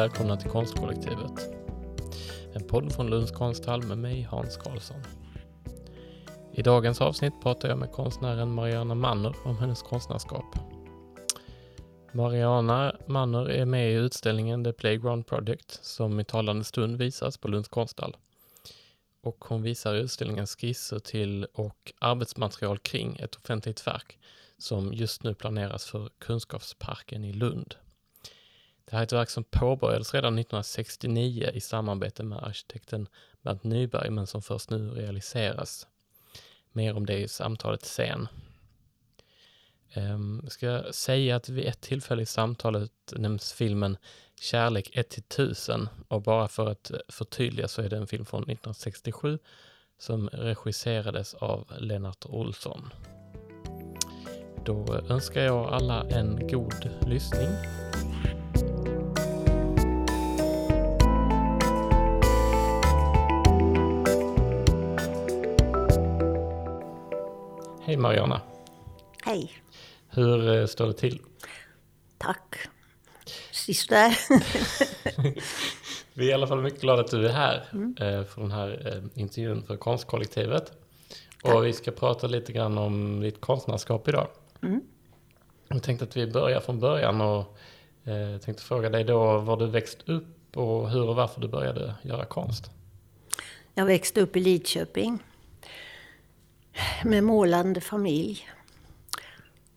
Välkomna till Konstkollektivet. En podd från Lunds konsthall med mig Hans Karlsson. I dagens avsnitt pratar jag med konstnären Mariana Manner om hennes konstnärskap. Mariana Manner är med i utställningen The Playground Project som i talande stund visas på Lunds konsthall. Och hon visar i utställningen skisser till och arbetsmaterial kring ett offentligt verk som just nu planeras för Kunskapsparken i Lund. Det här är ett verk som påbörjades redan 1969 i samarbete med arkitekten Bernt Nyberg men som först nu realiseras. Mer om det i samtalet sen. Ehm, jag ska säga att vid ett tillfälle i samtalet nämns filmen Kärlek 1 till 1000 och bara för att förtydliga så är det en film från 1967 som regisserades av Lennart Olsson. Då önskar jag alla en god lyssning. Hej Mariana! Hej! Hur eh, står det till? Tack! Sisådär. Vi är i alla fall mycket glada att du är här mm. för den här eh, intervjun för Konstkollektivet. Tack. Och vi ska prata lite grann om ditt konstnärskap idag. Mm. Jag tänkte att vi börjar från början och Eh, jag tänkte fråga dig då var du växt upp och hur och varför du började göra konst. Jag växte upp i Lidköping med målande familj.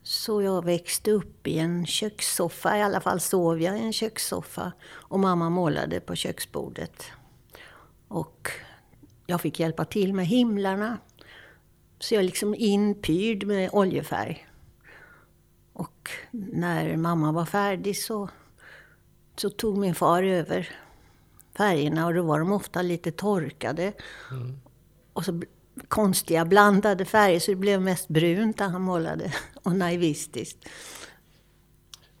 Så jag växte upp i en kökssoffa, i alla fall sov jag i en kökssoffa. Och mamma målade på köksbordet. Och jag fick hjälpa till med himlarna. Så jag är liksom inpyrd med oljefärg. Och när mamma var färdig så, så tog min far över färgerna och då var de ofta lite torkade. Mm. Och så konstiga blandade färger så det blev mest brunt när han målade och naivistiskt.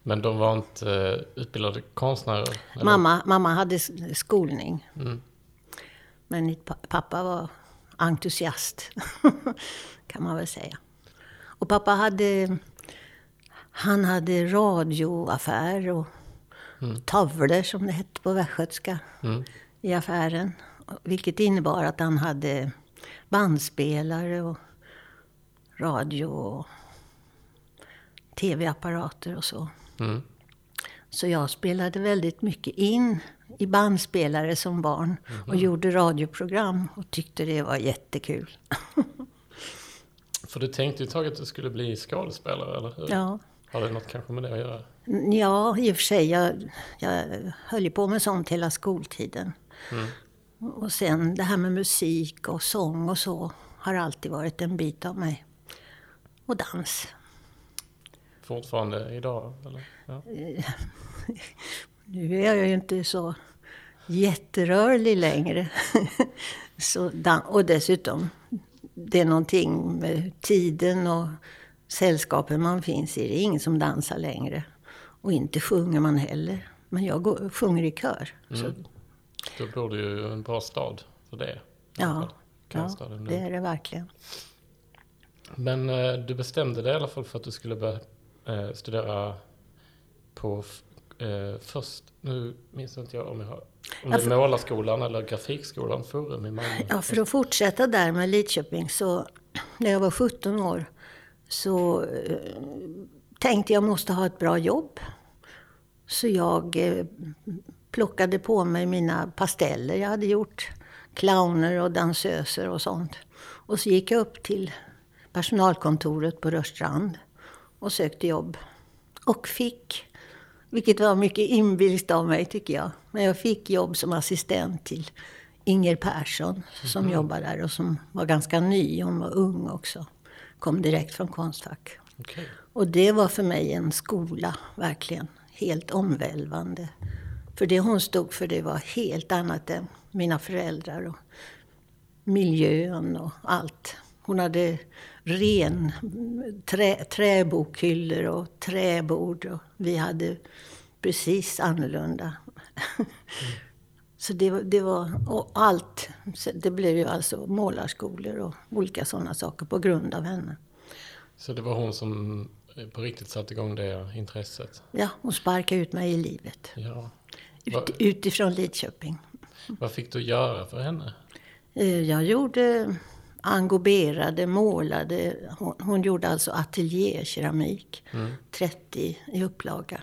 Men de var inte uh, utbildade konstnärer? Mamma, mamma hade skolning. Mm. Men pappa var entusiast, kan man väl säga. Och pappa hade, han hade radioaffär och mm. tavlor, som det hette på västgötska, mm. i affären. Vilket innebar att han hade bandspelare och radio och tv-apparater och så. Mm. Så jag spelade väldigt mycket in i bandspelare som barn mm. och gjorde radioprogram och tyckte det var jättekul. För du tänkte ju tag att du skulle bli skådespelare, eller hur? Ja. Har det något kanske med det att göra? Ja, i och för sig. Jag, jag höll ju på med sånt hela skoltiden. Mm. Och sen det här med musik och sång och så har alltid varit en bit av mig. Och dans. Fortfarande idag? Eller? Ja. nu är jag ju inte så jätterörlig längre. så, och dessutom, det är någonting med tiden och sällskapen man finns i. Det är ingen som dansar längre. Och inte sjunger man heller. Men jag går, sjunger i kör. Mm. Så då bor du ju en bra stad för det. Ja, ja det är det verkligen. Men eh, du bestämde dig i alla fall för att du skulle börja eh, studera på eh, först, nu minns inte jag om jag har om det är Målarskolan eller Grafikskolan Forum i Malmö. Ja, för att fortsätta där med Lidköping så när jag var 17 år så eh, tänkte jag måste ha ett bra jobb. Så jag eh, plockade på mig mina pasteller jag hade gjort. Clowner och dansöser och sånt. Och så gick jag upp till personalkontoret på Rörstrand och sökte jobb. Och fick, vilket var mycket inbilskt av mig tycker jag, men jag fick jobb som assistent till Inger Persson som mm. jobbar där och som var ganska ny. Hon var ung också. Kom direkt från Konstfack. Okay. Och det var för mig en skola, verkligen. Helt omvälvande. För det hon stod för det var helt annat än mina föräldrar och miljön och allt. Hon hade ren trä, träbokhyllor och träbord och vi hade precis annorlunda. Mm. Så det, det var, och allt, det blev ju alltså målarskolor och olika sådana saker på grund av henne. Så det var hon som på riktigt satte igång det intresset? Ja, hon sparkade ut mig i livet. Ja. Ut, utifrån Lidköping. Vad fick du göra för henne? Eh, Jag gjorde engoberade, målade. Hon, hon gjorde alltså ateljékeramik. 30 i upplaga.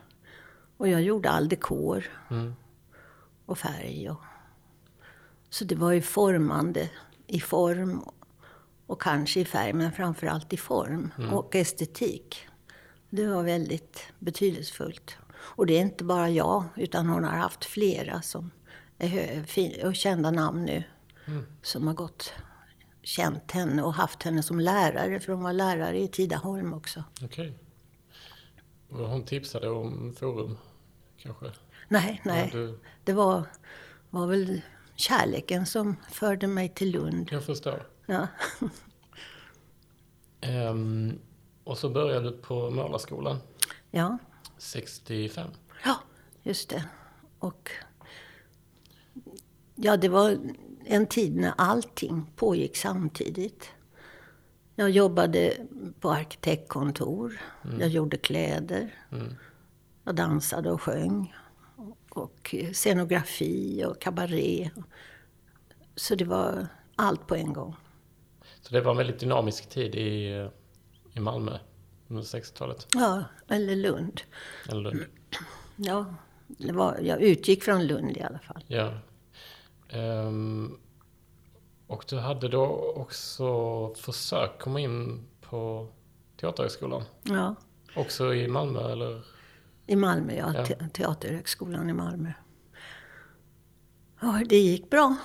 Och jag gjorde all dekor Mm. Och färg. Och, så det var ju formande i form och kanske i färg, men framför allt i form och estetik. Det var väldigt betydelsefullt. Och det är inte bara jag, utan hon har haft flera som är och kända namn nu. Som har gått, känt henne och haft henne som lärare, för hon var lärare i Tidaholm också. Okej. Och hon tipsade om forum, kanske? Nej, nej. Ja, du, Det var, var väl kärleken som förde mig till Lund. jag förstår. Ja. Ehm, och så började du på målarskolan ja. 65. Ja, just det. Och ja, det var en tid när allting pågick samtidigt. Jag jobbade på arkitektkontor. Jag gjorde kläder. Mm. Jag dansade och sjöng. Och scenografi och kabaré. Så det var allt på en gång. Så det var en väldigt dynamisk tid i, i Malmö under 60-talet. Ja, eller Lund. Eller Lund. Ja, det var, jag utgick från Lund i alla fall. Ja. Ehm, och du hade då också försökt komma in på Teaterhögskolan. Ja. Också i Malmö eller? I Malmö, ja. Ja. Te- Teaterhögskolan i Malmö. Ja, det gick bra.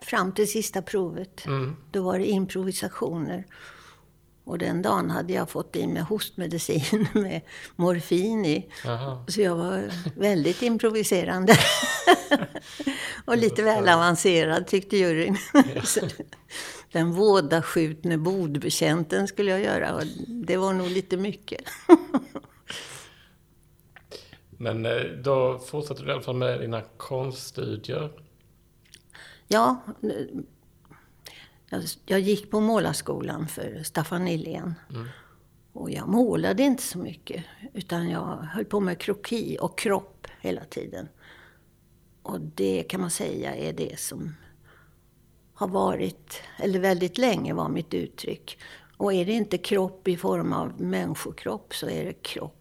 Fram till sista provet. Mm. Då var det improvisationer. Och den dagen hade jag fått i mig hostmedicin med morfin i. Aha. Så jag var väldigt improviserande. och lite väl avancerad tyckte juryn. Den vådaskjutne bodbetjänten skulle jag göra. Och det var nog lite mycket. Men eh, då fortsatte du i alla fall med dina konststudier. Ja, jag, gick på målarskolan för Staffan Nylén. Och jag målade inte så mycket, utan jag höll på med kroki och kropp hela tiden. Och det kan man säga är det som har varit, eller väldigt länge var mitt uttryck. Och är det inte kropp i form av människokropp så är det kropp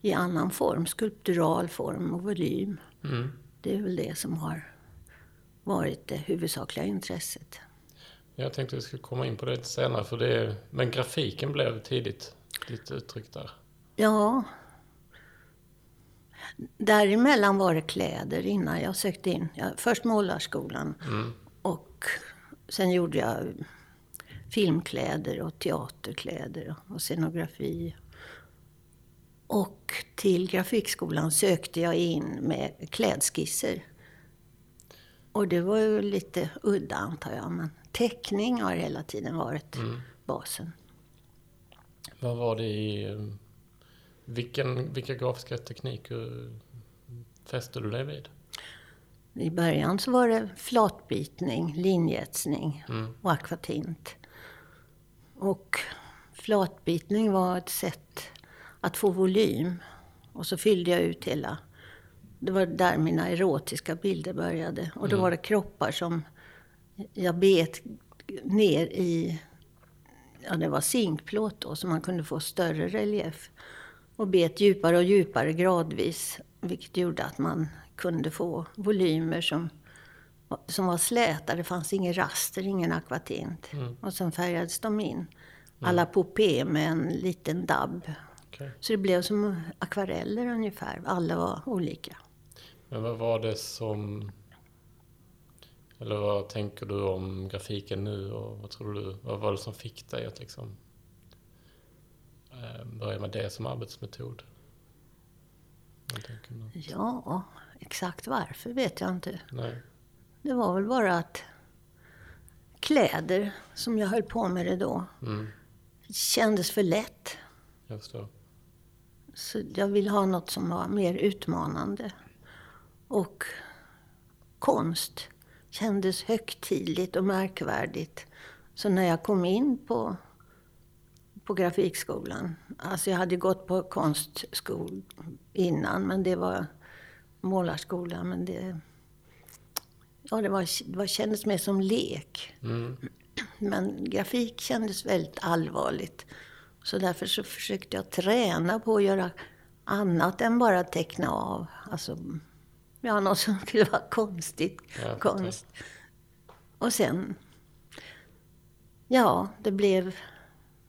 i annan form, skulptural form och volym. Mm. Det är väl det som har varit det huvudsakliga intresset. Jag tänkte vi skulle komma in på det lite senare. För det, men grafiken blev tidigt ditt uttryck där. Ja. Däremellan var det kläder innan jag sökte in. Jag, först målarskolan och sen gjorde jag filmkläder och teaterkläder och scenografi. Och till grafikskolan sökte jag in med klädskisser. Och det var ju lite udda antar jag, men teckning har hela tiden varit basen. Vad var det i... eh, Vilken, vilka grafiska tekniker fäste du dig vid? I början så var det flatbitning, linjetsning Mm. och akvatint. Och flatbitning var ett sätt att få volym. Och så fyllde jag ut hela... Det var där mina erotiska bilder började. Och då var det kroppar som jag bet ner i... Ja, det var zinkplåt då, så man kunde få större relief. Och bet djupare och djupare gradvis. Vilket gjorde att man kunde få volymer som, som var släta. Det fanns ingen raster, ingen akvatint. Och sen färgades de in. Alla popé med en liten dabb. Okej. Så det blev som akvareller ungefär. Alla var olika. Men vad var det som... Eller vad tänker du om grafiken nu och vad tror du? Vad var det som fick dig att liksom eh, börja med det som arbetsmetod? Ja, exakt varför vet jag inte. Nej. Det var väl bara att kläder, som jag höll på med det då, Mm, kändes för lätt. jag förstår. Så jag ville ha något som var mer utmanande. Och konst kändes högtidligt och märkvärdigt. Så när jag kom in på, på grafikskolan, alltså jag hade gått på konstskol innan, men det var målarskola. Men det, ja, det, var, det var, kändes mer som lek. Mm. Men grafik kändes väldigt allvarligt. Så därför så försökte jag träna på att göra annat än bara teckna av. Alltså, ja, något som skulle vara konstigt. Ja, konst. Och sen, ja, det blev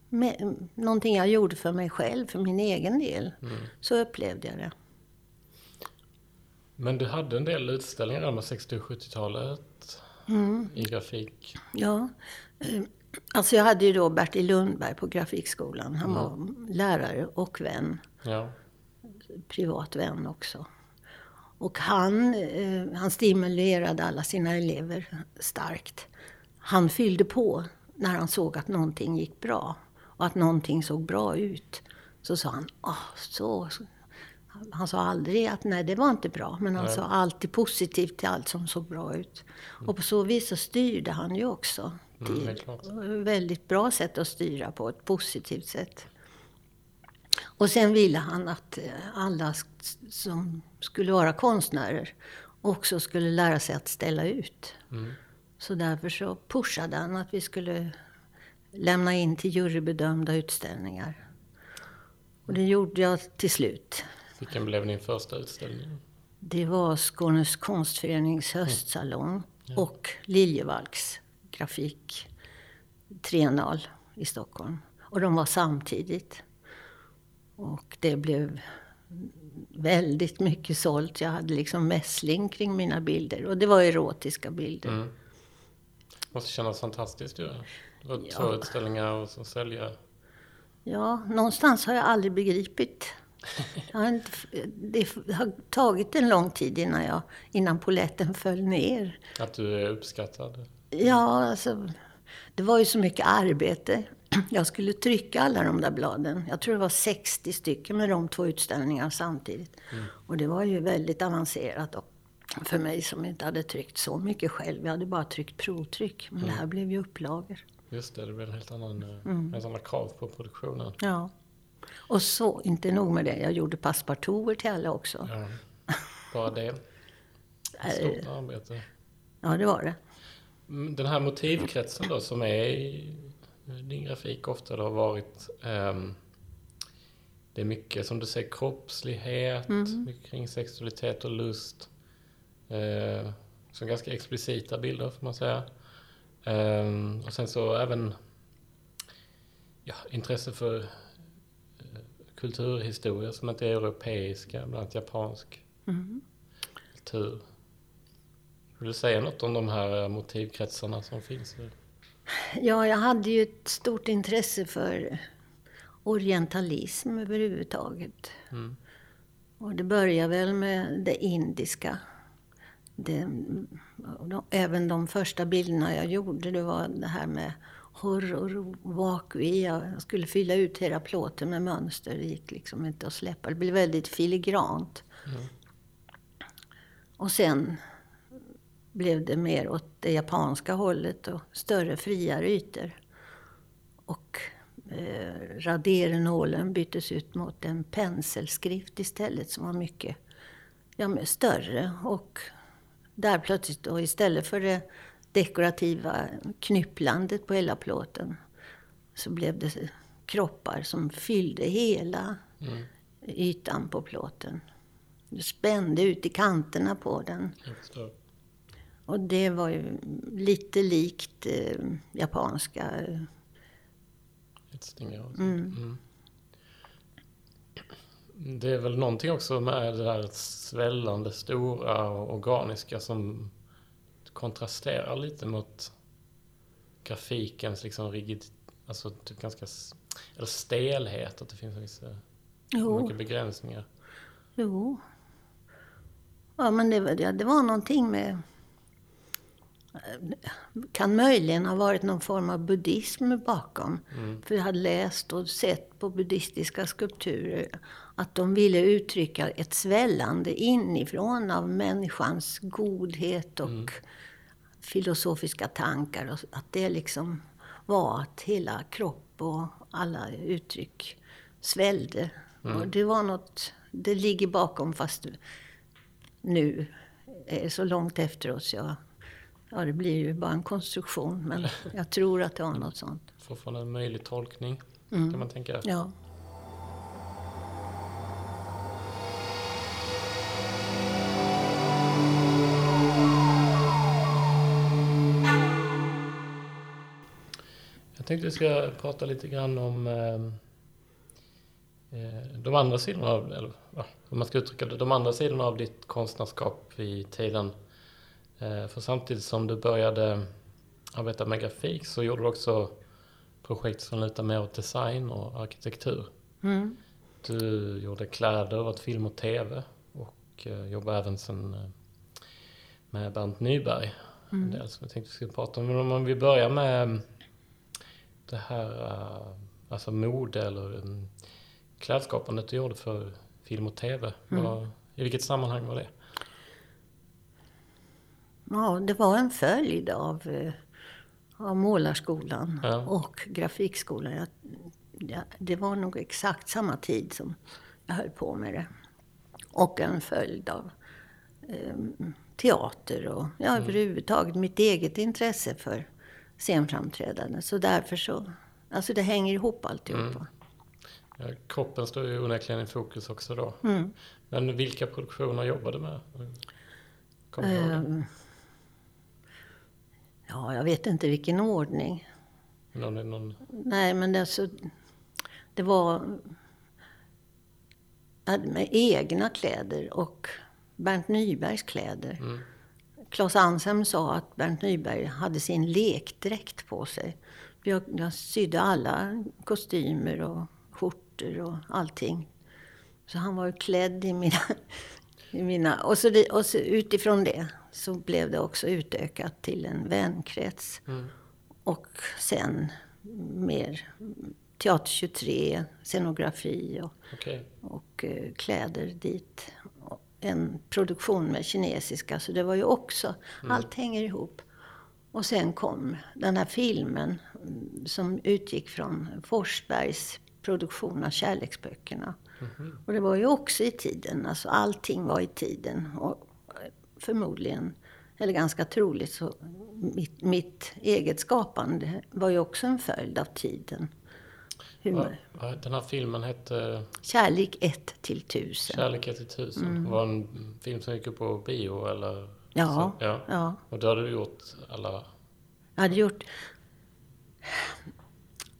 med, någonting jag gjorde för mig själv, för min egen del. Mm. Så upplevde jag det. Men du hade en del utställningar där med 60 och 70-talet i grafik. Ja. Alltså jag hade ju då Bertil Lundberg på Grafikskolan. Han var lärare och vän. Ja. privat vän också. Och han, eh, han stimulerade alla sina elever starkt. Han fyllde på när han såg att någonting gick bra och att någonting såg bra ut. Så sa han, ah, så. Han sa aldrig att nej, det var inte bra, men han Nej. sa alltid positivt till allt som såg bra ut. Och på så vis så styrde han ju också. Mm, till det klart. ett väldigt bra sätt att styra på, ett positivt sätt. Och sen ville han att eh, alla som skulle vara konstnärer också skulle lära sig att ställa ut. Mm. Så därför så pushade han att vi skulle lämna in till jurybedömda utställningar. Och det gjorde jag till slut. Vilken blev din första utställning? Det var Skånes konstförenings höstsalong och Liljevalchs grafik triennal i Stockholm. Och de var samtidigt. Och det blev väldigt mycket sålt. Jag hade liksom mässling kring mina bilder. Och det var erotiska bilder. Mm. Måste kännas fantastiskt ju. Var Ja. två utställningar och så sälja. Ja, någonstans har jag aldrig begripit. Jag har inte, det har tagit en lång tid innan, jag, innan poletten föll ner. Att du är uppskattad. Ja, alltså, det var ju så mycket arbete. Jag skulle trycka alla de där bladen. Jag tror det var 60 stycken med de två utställningarna samtidigt. Och det var ju väldigt avancerat för mig som inte hade tryckt så mycket själv. Jag hade bara tryckt provtryck. Men det här blev ju upplagor. Just det, det blev en helt annan, eh, Mm. helt andra krav på produktionen. Ja. Och så, inte nog med det, jag gjorde passepartouter till alla också. Ja. Bara det. Ett stort arbete. Ja, det var det. Mm, Den här motivkretsen då som är i din grafik ofta det har varit ehm, Det är mycket som du säger kroppslighet, mycket kring sexualitet och lust. Eh, som ganska explicita bilder får man säga. Ehm, och sen så även ja, intresse för eh, kulturhistoria som inte är europeiska, bland annat japansk kultur. Vill du säga något om de här eh, motivkretsarna som finns? Ja, jag hade ju ett stort intresse för orientalism överhuvudtaget. Mm. Och det börjar väl med det indiska. Det, och de, även de första bilderna jag gjorde, det var det här med horror, vakui. Jag skulle fylla ut hela plåten med mönster. Det gick liksom inte att släppa. Det blev väldigt filigrant. Mm. Och sen blev det mer åt det japanska hållet och större friare ytor. Och eh, radernålen byttes ut mot en penselskrift istället som var mycket ja, men större. Och där plötsligt då istället för det dekorativa knypplandet på hela plåten så blev det kroppar som fyllde hela Mm. ytan på plåten. Det spände ut i kanterna på den. Och det var ju lite likt eh, japanska. sånt. Mm. Mm. Det är väl någonting också med det där svällande, stora och organiska som kontrasterar lite mot grafikens liksom rigid, alltså typ ganska, eller stelhet, att det finns vissa, Jo, mycket begränsningar. jo. Ja, men det, det, det var någonting med... Kan möjligen ha varit någon form av buddhism bakom. Mm. För jag hade läst och sett på buddhistiska skulpturer att de ville uttrycka ett svällande inifrån av människans godhet och Mm. filosofiska tankar. Och att det liksom var att hela kropp och alla uttryck svällde. Mm. Och det var något, det ligger bakom fast nu är så långt efter oss. Jag, ja, det blir ju bara en konstruktion, men jag tror att det var något sånt. Fortfarande en möjlig tolkning, kan man tänka. Ja. Jag tänkte vi ska prata lite grann om eh, eh, de andra sidorna av, eller om man ska uttrycka det, de andra sidorna av ditt konstnärskap i tiden. Eh, för samtidigt som du började arbeta med grafik så gjorde du också projekt som lutar mer åt design och arkitektur. Mm. Du gjorde kläder åt film och tv och eh, jobbade även sen eh, med Bernt Nyberg. Mm. Del som jag tänkte vi skulle prata om. Men om vi börjar med det här alltså mode eller um, klädskapandet du gjorde för film och tv. Mm. Vad, I vilket sammanhang var det? Ja, det var en följd av, eh, av målarskolan Ja. och grafikskolan. Jag, ja, det var nog exakt samma tid som jag höll på med det. Och en följd av eh, teater och ja, överhuvudtaget mitt eget intresse för scenframträdande. Så därför så, alltså det hänger ihop alltihopa. Ja, kroppen står ju onekligen i fokus också då. Mm. Men vilka produktioner jobbade du med? Kommer du ihåg det? Ja, jag vet inte vilken ordning. Någon, någon, Nej, men det, alltså, det var jag hade med egna kläder och Bernt Nybergs kläder. mm, Claes Ansem sa att Bernt Nyberg hade sin lekdräkt på sig. Jag, jag sydde alla kostymer och skjortor och allting. Så han var ju klädd i mina... I mina och, så och så utifrån det så blev det också utökat till en vänkrets. mm, Och sen mer Teater 23, scenografi och, Okej. och eh, kläder dit. Och En produktion med kinesiska, så det var ju också, allt hänger ihop. Och sen kom den här filmen mm, som utgick från Forsbergs produktion av kärleksböckerna. Och det var ju också i tiden, alltså allting var i tiden. Och förmodligen, eller ganska troligt, så mitt, mitt eget skapande var ju också en följd av tiden. Ja, den här filmen hette Kärlek 1 till 1000. Kärlek 1 tusen. Mm. Det var en film som gick upp på bio eller? Ja, Så, ja. ja. Och då hade du gjort alla... Jag hade gjort...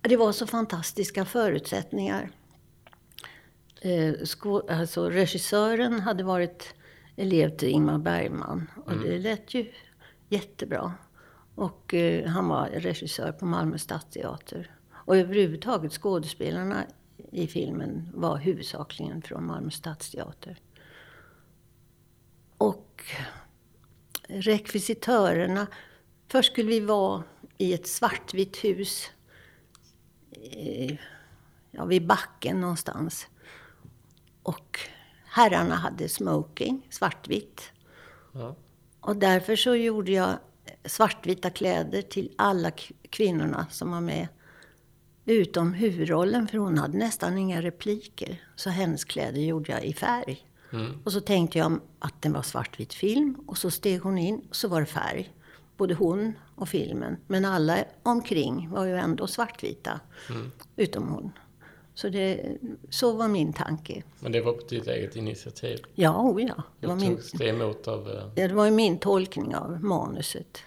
Det var så fantastiska förutsättningar. Eh, skå... alltså, regissören hade varit elev till Ingmar Bergman. Och det lät ju jättebra. Och eh, han var regissör på Malmö stadsteater. Och överhuvudtaget skådespelarna i filmen var huvudsakligen från Malmö stadsteater. Och rekvisitörerna. Först skulle vi vara i ett svartvitt hus. eh, Ja, vid backen någonstans. Och herrarna hade smoking, svartvitt. Ja. Och därför så gjorde jag svartvita kläder till alla kvinnorna som var med. Utom huvudrollen, för hon hade nästan inga repliker. Så hennes kläder gjorde jag i färg. Mm. Och så tänkte jag att det var svartvit film. Och så steg hon in och så var det färg. Både hon och filmen. Men alla omkring var ju ändå svartvita. Utom hon. Så, det, så var min tanke. Men det var på ditt eget initiativ? Ja, oh ja. Det var min, det emot av... eh, Ja, det var ju min tolkning av manuset.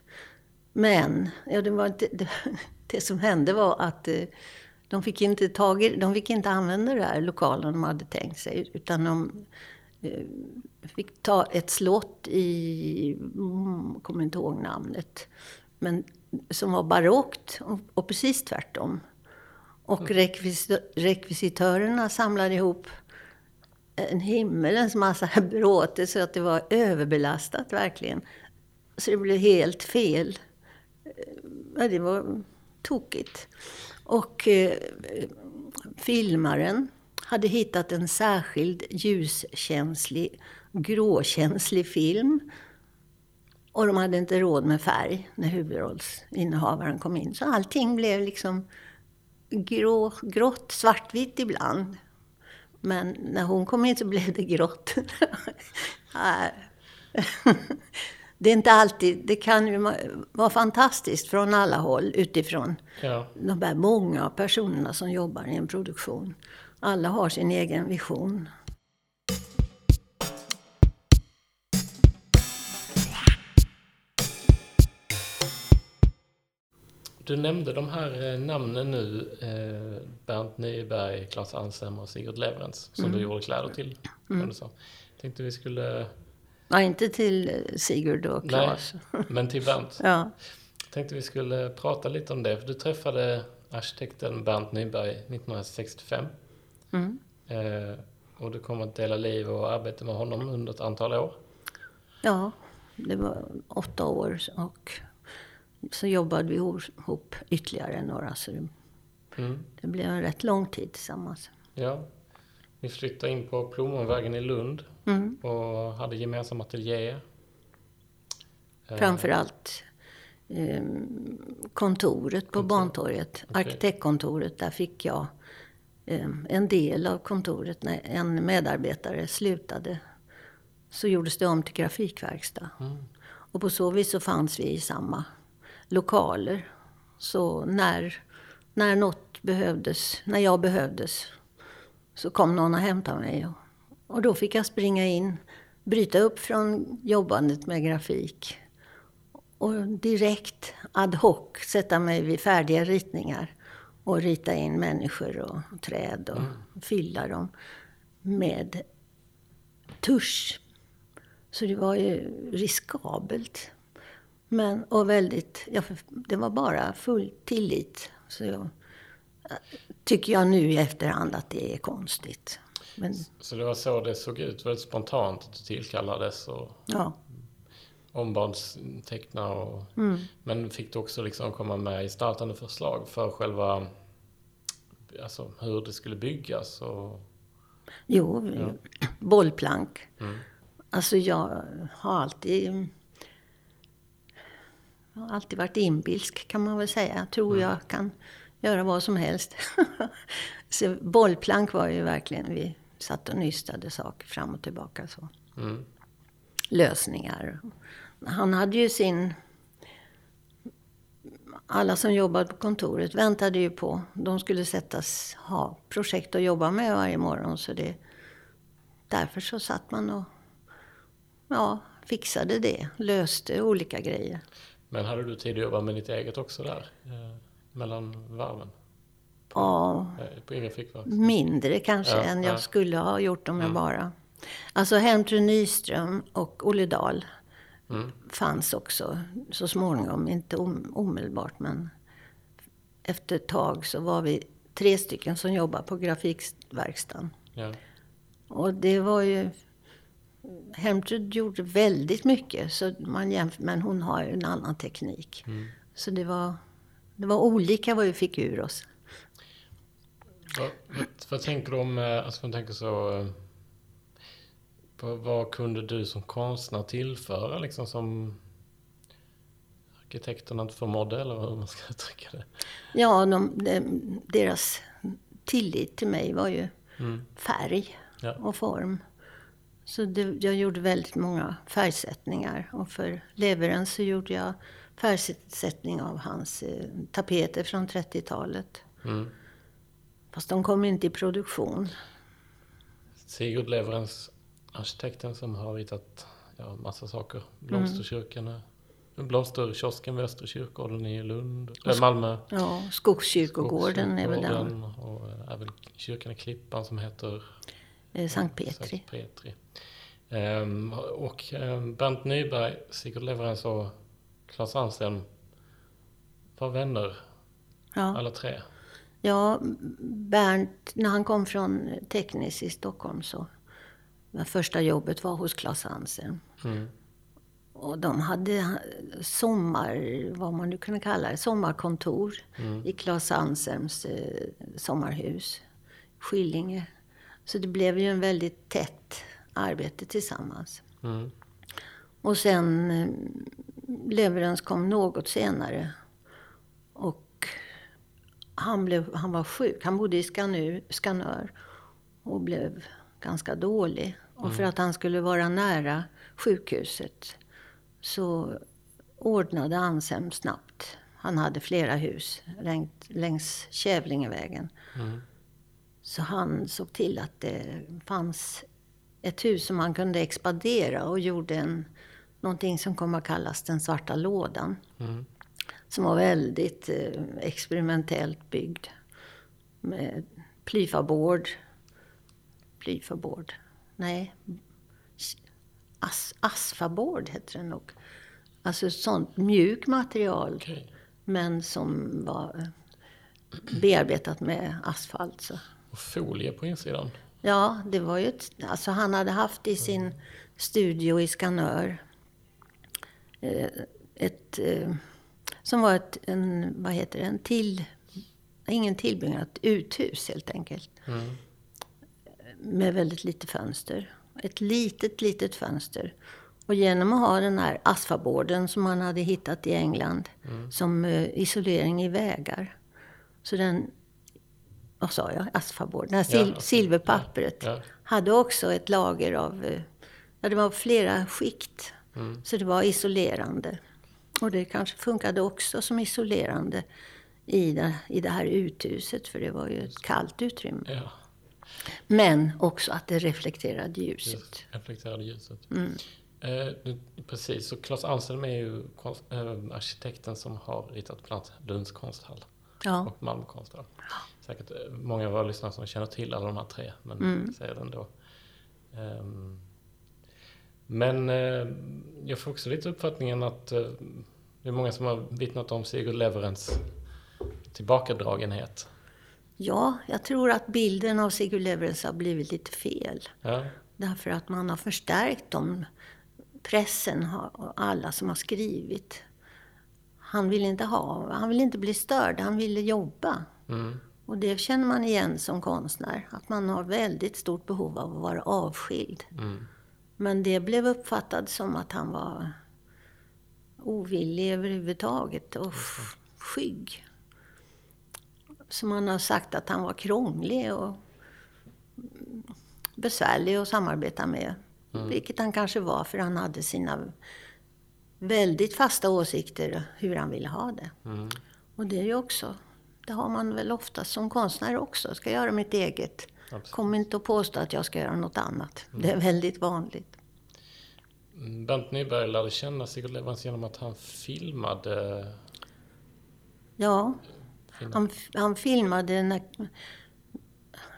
Men ja, det, var inte, det, det som hände var att eh, de fick, inte tag i, de fick inte använda det här lokalen de hade tänkt sig. Utan de eh, fick ta ett slott i, mm, kommer inte ihåg namnet, men som var barockt och precis tvärtom. Och rekvis, rekvisitörerna samlade ihop en himmelens massa bråte så att det var överbelastat verkligen. Så det blev helt fel. Ja, det var tokigt. Och eh, filmaren hade hittat en särskild ljuskänslig, gråkänslig film. Och de hade inte råd med färg när huvudrollsinnehavaren kom in. Så allting blev liksom grå, grått, svartvitt ibland. Men när hon kom in så blev det grått. Det är inte alltid, det kan ju vara fantastiskt från alla håll utifrån Ja. de här många personerna som jobbar i en produktion. Alla har sin egen vision. Du nämnde de här eh, namnen nu, eh, Bernt Nyberg, Claes Anselm och Sigurd Leverens, som du gjorde kläder till. Mm. Du sa. Tänkte vi skulle, Nej, inte till eh, Sigurd och Claes. men till Bernt. Ja. Tänkte vi skulle prata lite om det, för du träffade arkitekten Bernt Nyberg 1965. Mm. Eh, och du kom att dela liv och arbeta med honom under ett antal år. ja, det var åtta år och så jobbade vi ihop ytterligare några. Så det, Mm. det blev en rätt lång tid tillsammans. Ja. Ni flyttade in på Plommonvägen i Lund Mm. och hade gemensam ateljé. Eh, Framförallt eh, kontoret på Kontor. Bantorget, Okej. arkitektkontoret. Där fick jag eh, en del av kontoret. När en medarbetare slutade så gjordes det om till grafikverkstad. Mm. Och på så vis så fanns vi i samma lokaler. Så när, när något behövdes, när jag behövdes, så kom någon och hämtade mig. Och, och då fick jag springa in, bryta upp från jobbandet med grafik och direkt ad hoc sätta mig vid färdiga ritningar och rita in människor och träd och fylla dem med tusch. Så det var ju riskabelt. Men, och väldigt, ja, det var bara full tillit. Så jag, tycker jag nu i efterhand att det är konstigt. Men Så det var så det såg ut, väldigt spontant att du tillkallades och ja, ombads teckna och... Men fick du också liksom komma med i startande förslag för själva... Alltså hur det skulle byggas och... jo, bollplank. Mm. Alltså jag har alltid... Jag har alltid varit inbilsk kan man väl säga. Jag tror jag kan göra vad som helst. så bollplank var ju verkligen, vi satt och nystade saker fram och tillbaka så. Mm. Lösningar. Han hade ju sin... Alla som jobbade på kontoret väntade ju på, de skulle sättas, ha projekt att jobba med varje morgon. Så det, därför så satt man och ja, fixade det, löste olika grejer. Men hade du tid att jobba med ditt eget också där? Eh, mellan varven? Ja, Eh, på egen fickverk? mindre kanske Ja, än jag ja. skulle ha gjort om jag Mm. bara... Alltså Helmtrud Nyström och Olle Dahl Mm. fanns också så småningom, inte om, omedelbart men efter ett tag så var vi tre stycken som jobbade på grafikverkstan. Ja. Och det var ju... Helmtrud gjorde väldigt mycket, så man jämf- men hon har en annan teknik. Mm. Så det var, det var olika vad vi fick ur oss. Vad, vad, vad tänker du om, eh, alltså man tänker så... eh, Vad, vad kunde du som konstnär tillföra liksom som arkitekterna inte förmådde eller hur man ska uttrycka det? Ja, de, de, deras tillit till mig var ju Mm. färg Ja. och form. Så det, jag gjorde väldigt många färgsättningar. Och för Leverens så gjorde jag färgsättning av hans eh, tapeter från 30-talet. Mm. Fast de kom inte i produktion. Sigurd Leverens, arkitekten som har ritat ja, massa saker. Blomsterkyrkan, mm. Blomsterkiosken vid Östra kyrkogården i Lund, äh, Malmö. Ja, Skogskyrkogården är väl den. Och äh, även kyrkan i Klippan som heter Eh, Sankt Petri. Petri. Ehm, och um, Bernt Nyberg, Sigurd Leverens och Claes Anselm var vänner Ja. alla tre. Ja, Bernt, när han kom från Teknis i Stockholm så det första jobbet var hos Claes Hansen. Mm. Och de hade sommar, vad man nu kunde kalla det, sommarkontor Mm. i Claes Anselms eh, sommarhus, Skillinge. Så det blev ju en väldigt tätt arbete tillsammans. Mm. Och sen eh, Leverens kom något senare. Och han, blev, han var sjuk. Han bodde i Skanör, Skanör och blev ganska dålig. Och för att han skulle vara nära sjukhuset så ordnade Ansem snabbt. Han hade flera hus längs, längs Kävlingevägen. Mm. Så han såg till att det fanns ett hus som han kunde expandera och gjorde en, någonting som kommer att kallas den svarta lådan. Mm. Som var väldigt eh, experimentellt byggd. Med plyfabord. Plyfabord? Nej. As, asfabord heter det nog. Alltså sånt mjukt material. Okej. Men som var eh, bearbetat med asfalt. Så. Och folie på insidan. Ja, det var ju ett, alltså han hade haft i sin studio i Skanör eh, ett, eh, som var ett, en, vad heter det, en till, ingen tillbyggnad, ett uthus helt enkelt. Mm. Med väldigt lite fönster. Ett litet, litet fönster. Och genom att ha den här asfaborden som man hade hittat i England som eh, isolering i vägar. Så den, vad sa jag, asfabord, det här sil, Ja, silverpappret ja, ja. hade också ett lager av, eh, ja det var flera skikt. Mm. Så det var isolerande. Och det kanske funkade också som isolerande i det, i det här uthuset, för det var ju ett kallt utrymme. Men också att det reflekterade ljuset. just reflekterade ljuset. Mm. Eh, du, precis, så Claes Anselm är ju konst, eh, arkitekten som har ritat bland annat Lunds konsthall Ja, och Malmö konsthall. Säkert eh, många av våra lyssnare som känner till alla de här tre, men Mm. säger det ändå. Ehm, men eh, jag får också lite uppfattningen att eh, det är många som har vittnat om Sigurd Leverens tillbakadragenhet. ja, jag tror att bilden av Sigurd Leverens har blivit lite fel. Ja, Därför att man har förstärkt dem. Pressen och alla som har skrivit. Han vill inte ha, han vill inte bli störd, han ville jobba. mm, Och det känner man igen som konstnär, att man har väldigt stort behov av att vara avskild. mm, Men det blev uppfattat som att han var ovillig överhuvudtaget och f- skygg. Så man har sagt att han var krånglig och besvärlig att samarbeta med. Vilket han kanske var, för han hade sina väldigt fasta åsikter hur han ville ha det. mm. Och det är ju också, det har man väl ofta som konstnär också. Ska göra mitt eget. Absolut. Kom inte och påstå att jag ska göra något annat. Det är väldigt vanligt. Mm, Bernt Nyberg lärde känna Sigurd Leverens genom att han filmade Ja, han, han filmade när...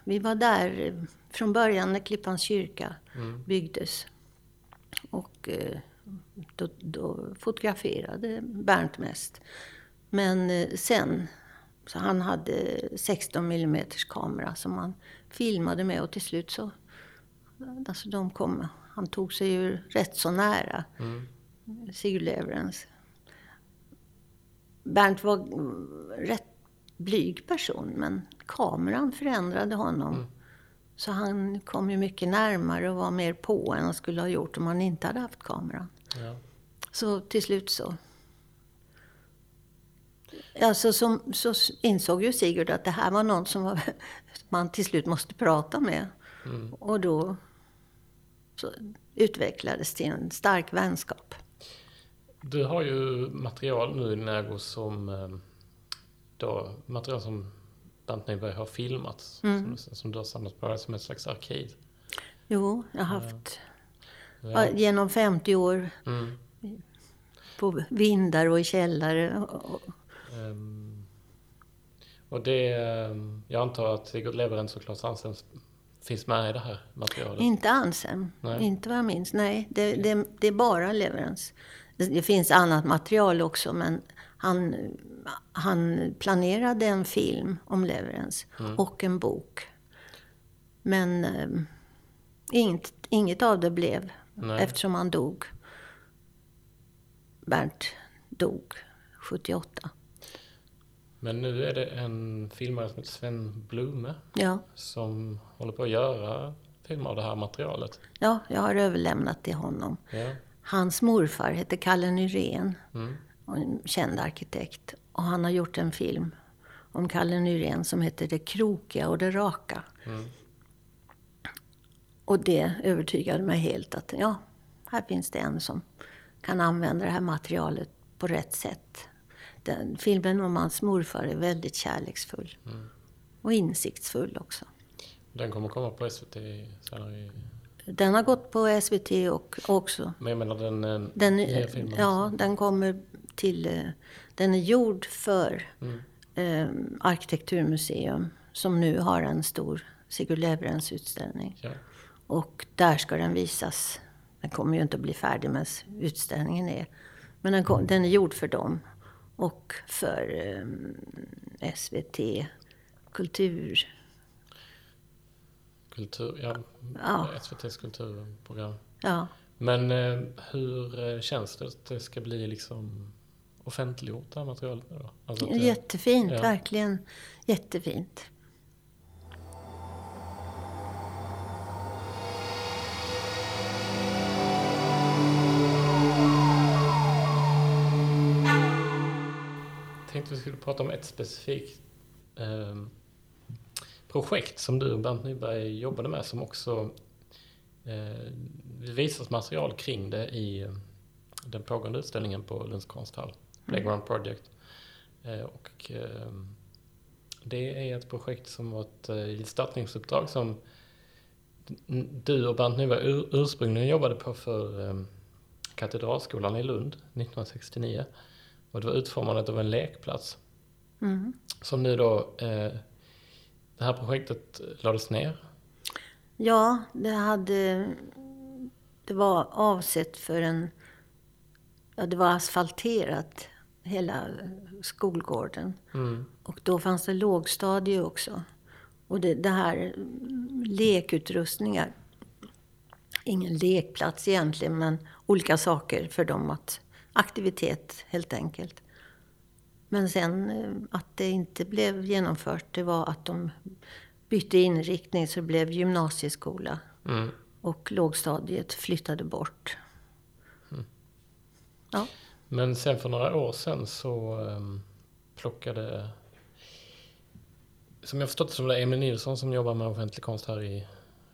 Vi var där från början när Klippans kyrka Mm. byggdes. Och eh, då, då fotograferade Bernt mest. Men eh, sen, så han hade 16 mm kamera som han filmade med och till slut så, alltså de kom, han tog sig ju rätt så nära Mm. Sigurd Leverens. Bernt var mm, rätt blyg person, men kameran förändrade honom. Så han kom ju mycket närmare och var mer på än han skulle ha gjort om han inte hade haft kameran. Ja. Så till slut så... Alltså som, så insåg ju Sigurd att det här var någon som var, man till slut måste prata med. Mm. Och då utvecklades till en stark vänskap. Du har ju material nu i ägo som eh, då, material som Bernt Nyberg har filmat. Mm. Som, som du har samlat på dig som ett slags arkiv. Jo, jag har haft Ja. genom 50 år Mm. på vindar och i källare. Och, och, det, ehm, jag antar att Sigurd Leverens och Claes Hansen finns med i det här materialet. inte Ansem, Nej. inte vad jag minns. Nej, det, det, det är bara Leverance. Det, det finns annat material också, men han, han planerade en film om Leverance och en bok. Men eh, inget, inget av det blev, Nej. eftersom han dog. Bernt dog 78. Men nu är det en filmare som heter Sven Blume Ja, som håller på att göra filmer av det här materialet. ja, jag har överlämnat till honom. Ja. Hans morfar hette Kalle Nyrén, Mm. och en känd arkitekt. Och han har gjort en film om Kalle Nyrén som heter Det krokiga och det raka. Mm. Och det övertygade mig helt att ja, här finns det en som kan använda det här materialet på rätt sätt. Den, filmen om hans morfar är väldigt kärleksfull. Mm. Och insiktsfull också. Den kommer komma på SVT senare. Den har gått på SVT och också. Men jag menar den, eh, Den, nya filmen? ja, den kommer till... eh, Den är gjord för Mm. eh, Arkitekturmuseum som nu har en stor Sigurd Leverens utställning. Ja. Och där ska den visas. Den kommer ju inte att bli färdig medan utställningen är. Men den, kom, den är gjord för dem. Och för eh, SVT Kultur. Kultur, ja. Ja. SVTs kulturprogram. Ja. Men eh, hur eh, känns det att det ska bli liksom offentliggjort det här materialet nu då? Alltså det- Jättefint, ja. verkligen jättefint. Tänkte vi skulle prata om ett specifikt eh, projekt som du och Bernt Nyberg jobbade med som också eh, visas material kring det i eh, den pågående utställningen på Lunds konsthall, Playground Project. Eh, och, eh, det är ett projekt som var ett eh, gestaltningsuppdrag som du och Bernt Nyberg ur, ursprungligen jobbade på för eh, Katedralskolan i Lund 1969. Och det var utformandet av en lekplats. Mm. Som nu då, eh, det här projektet lades ner. Ja, det hade... Det var avsett för en... Ja, det var asfalterat, hela skolgården. Mm. Och då fanns det lågstadie också. Och det, det här lekutrustningar. Ingen lekplats egentligen, men olika saker för dem att... Aktivitet, helt enkelt. Men sen eh, att det inte blev genomfört, det var att de bytte inriktning så det blev gymnasieskola. Mm. Och lågstadiet flyttade bort. Ja. Men sen för några år sedan så um, plockade, som jag förstått det som det Emil Nilsson som jobbar med offentlig konst här i,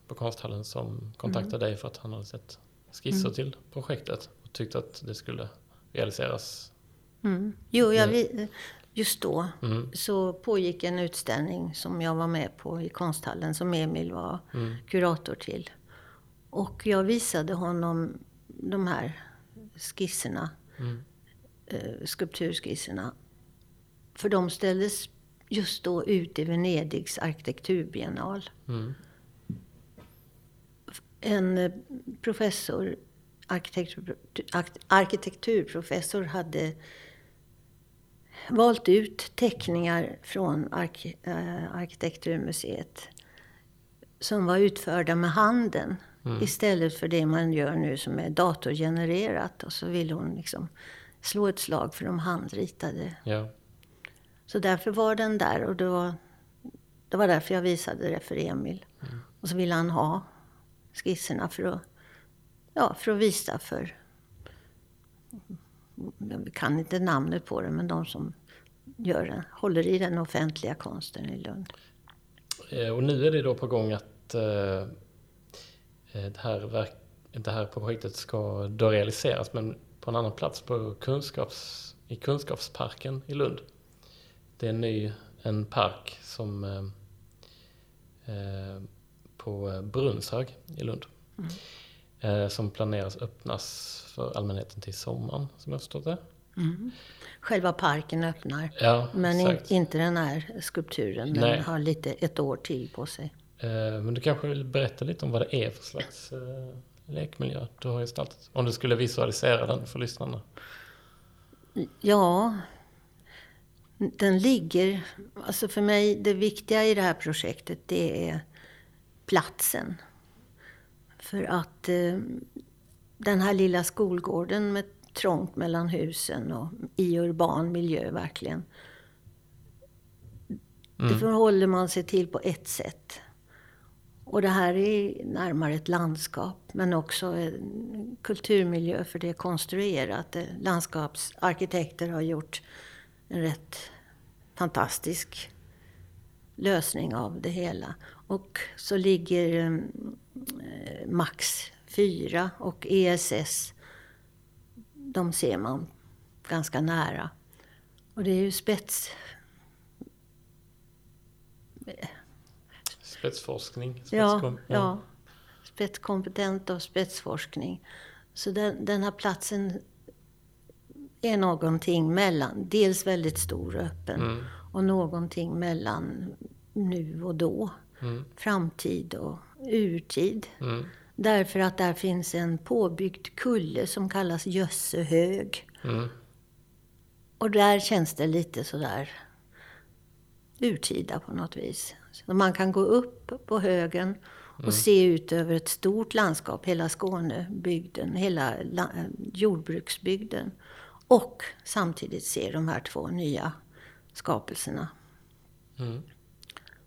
på konsthallen som kontaktade dig för att han hade sett skisser Mm. till projektet och tyckte att det skulle realiseras. Mm. Jo, jag, Mm. vi- just då Mm. så pågick en utställning som jag var med på i konsthallen som Emil var Mm. kurator till. Och jag visade honom de här skisserna, Mm. eh, skulpturskisserna. För de ställdes just då ut i Venedigs arkitekturbiennal. Mm. En eh, professor, arkitektur, ark- arkitekturprofessor hade valt ut teckningar från ark, eh, Arkitekturmuseet som var utförda med handen Mm. istället för det man gör nu som är datorgenererat. Och så ville hon liksom slå ett slag för de handritade. Ja. Så därför var den där och det var, det var därför jag visade det för Emil. Och så ville han ha skisserna för att, ja, för att visa för, jag kan inte namnet på det, men de som gör den, håller i den offentliga konsten i Lund. Eh, Och nu är det då på gång att eh, eh, det, här verk, det här projektet ska då realiseras men på en annan plats på kunskaps, i Kunskapsparken i Lund. Det är en ny en park som eh, på Brunnshög i Lund. Eh, som planeras öppnas för allmänheten till sommaren som jag förstått det. Själva parken öppnar, Ja, men in, inte den här skulpturen. Den Nej. har lite ett år till på sig. Eh, Men du kanske vill berätta lite om vad det är för slags eh, lekmiljö du har gestaltat? Om du skulle visualisera den för lyssnarna. Ja, den ligger... Alltså för mig, det viktiga i det här projektet, det är platsen. För att eh, den här lilla skolgården med trångt mellan husen och i urban miljö verkligen. Det förhåller man sig till på ett sätt. Och det här är närmare ett landskap, men också en kulturmiljö för det är konstruerat. Eh, Landskapsarkitekter har gjort en rätt fantastisk lösning av det hela. Och så ligger eh, max 4 och ESS, de ser man ganska nära. Och det är ju spets... Spetsforskning? Ja, spetskom- ja. Spetskompetent och spetsforskning. Så den, den här platsen är någonting mellan, dels väldigt stor och öppen, Mm. och någonting mellan nu och då. Mm. Framtid och urtid. Mm. Därför att där finns en påbyggd kulle som kallas Jössehög. Mm. Och där känns det lite sådär urtida på något vis. Så man kan gå upp på högen och se ut över ett stort landskap, hela Skånebygden, hela la- jordbruksbygden. Och samtidigt se de här två nya skapelserna. Mm.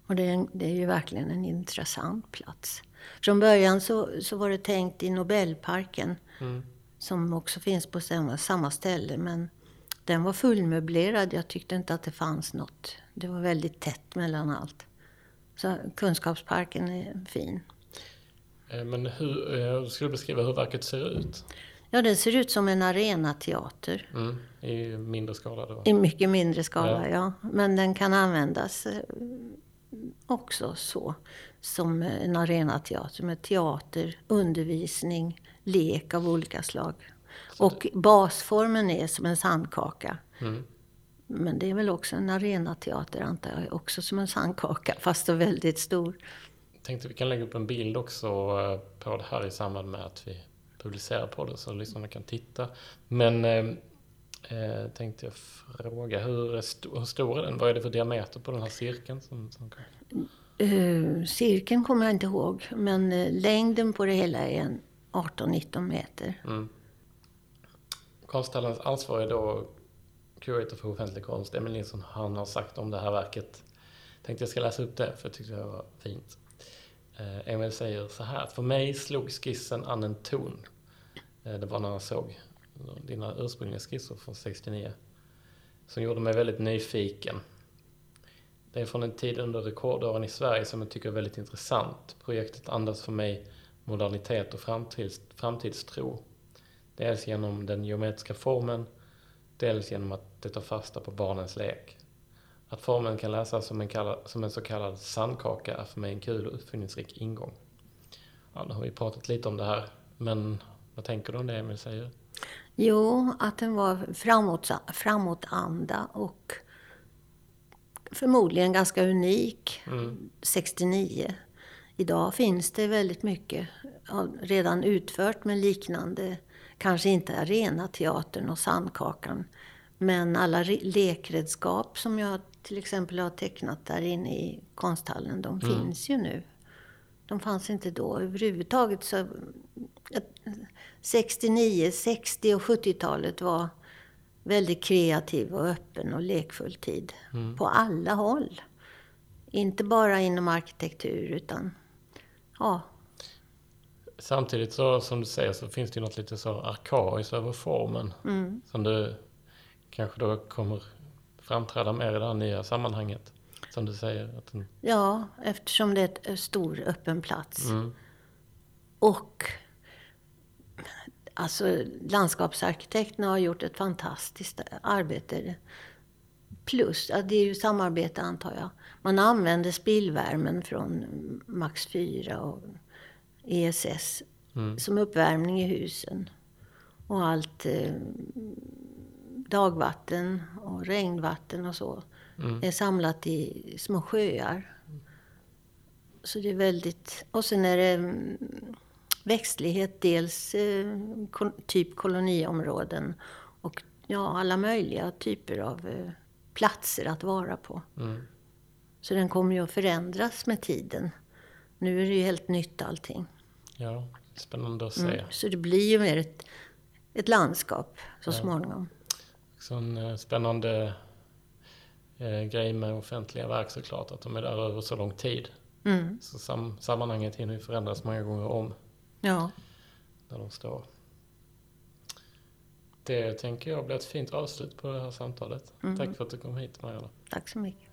Och det är, en- det är ju verkligen en intressant plats. Från början så, så var det tänkt i Nobelparken, Mm. som också finns på samma, samma ställe. Men den var fullmöblerad. Jag tyckte inte att det fanns något. Det var väldigt tätt mellan allt. Så Kunskapsparken är fin. Eh, Men hur, jag skulle beskriva hur verket ser ut Ja, den ser ut som en arenateater. mm. i mindre skala. Då. I mycket mindre skala, Ja. ja. Men den kan användas eh, också så. Som en arenateater med teater, undervisning, lek av olika slag. Och basformen är som en sandkaka. Mm. Men det är väl också en arenateater antar jag, också som en sandkaka, fast då väldigt stor. Tänkte vi kan lägga upp en bild också eh, på det här i samband med att vi publicerar på det så lyssnarna kan titta. Men eh, tänkte jag fråga, hur, sto- hur stor är den? Vad är det för diameter på den här cirkeln? Som, som Uh, cirkeln kommer jag inte ihåg, men eh, längden på det hela är en 18-19 meter. mm. Konsthallens ansvarig då, curator för offentlig konst, Emil Nilsson, han har sagt om det här verket. Tänkte jag ska läsa upp det, för jag tyckte det var fint. Eh, Emil säger så här, för mig slog skissen an en ton. Det var när han såg dina ursprungliga skisser från 69. Som gjorde mig väldigt nyfiken. Det är från en tid under rekordåren i Sverige som jag tycker är väldigt intressant. Projektet andas för mig modernitet och framtids, framtidstro. Dels genom den geometriska formen, dels genom att det tar fasta på barnens lek. Att formen kan läsas som en, kalla, som en så kallad sandkaka är för mig en kul och uppfinningsrik ingång. Ja, nu har vi pratat lite om det här, men vad tänker du om det Emil säger? Jo, att den var framåt, framåtanda och förmodligen ganska unik. Mm. 69. Idag finns det väldigt mycket redan utfört med liknande, kanske inte arenateatern och Sandkakan, men alla re- lekredskap som jag till exempel har tecknat där inne i konsthallen, de finns ju nu. De fanns inte då överhuvudtaget. Så, 69, 60 och 70-talet var väldigt kreativ och öppen och lekfull tid. På alla håll. Inte bara inom arkitektur utan ja, Samtidigt så, som du säger, så finns det ju något lite så arkaiskt över formen. Som du kanske då kommer framträda mer i det här nya sammanhanget. Som du säger. Att den, ja, eftersom det är en stor öppen plats. mm, Och alltså landskapsarkitekterna har gjort ett fantastiskt arbete. Plus, ja, det är ju samarbete antar jag. Man använder spillvärmen från Max 4 och ESS mm, som uppvärmning i husen. Och allt eh, dagvatten och regnvatten och så mm, är samlat i små sjöar. Så det är väldigt... Och sen är det mm, växtlighet, dels eh, ko- typ koloniområden och ja, alla möjliga typer av eh, platser att vara på. mm. Så den kommer ju att förändras med tiden. Nu är det ju helt nytt allting. Ja, spännande att se. Mm. Så det blir ju mer ett, ett landskap så småningom. Också en eh, spännande eh, grej med offentliga verk såklart, att de är där över så lång tid. Mm. Så sam, sammanhanget hinner ju förändras många gånger om Ja. Där de står. Det tänker jag blir ett fint avslut på det här samtalet. Mm. Tack för att du kom hit Marianne. Tack så mycket.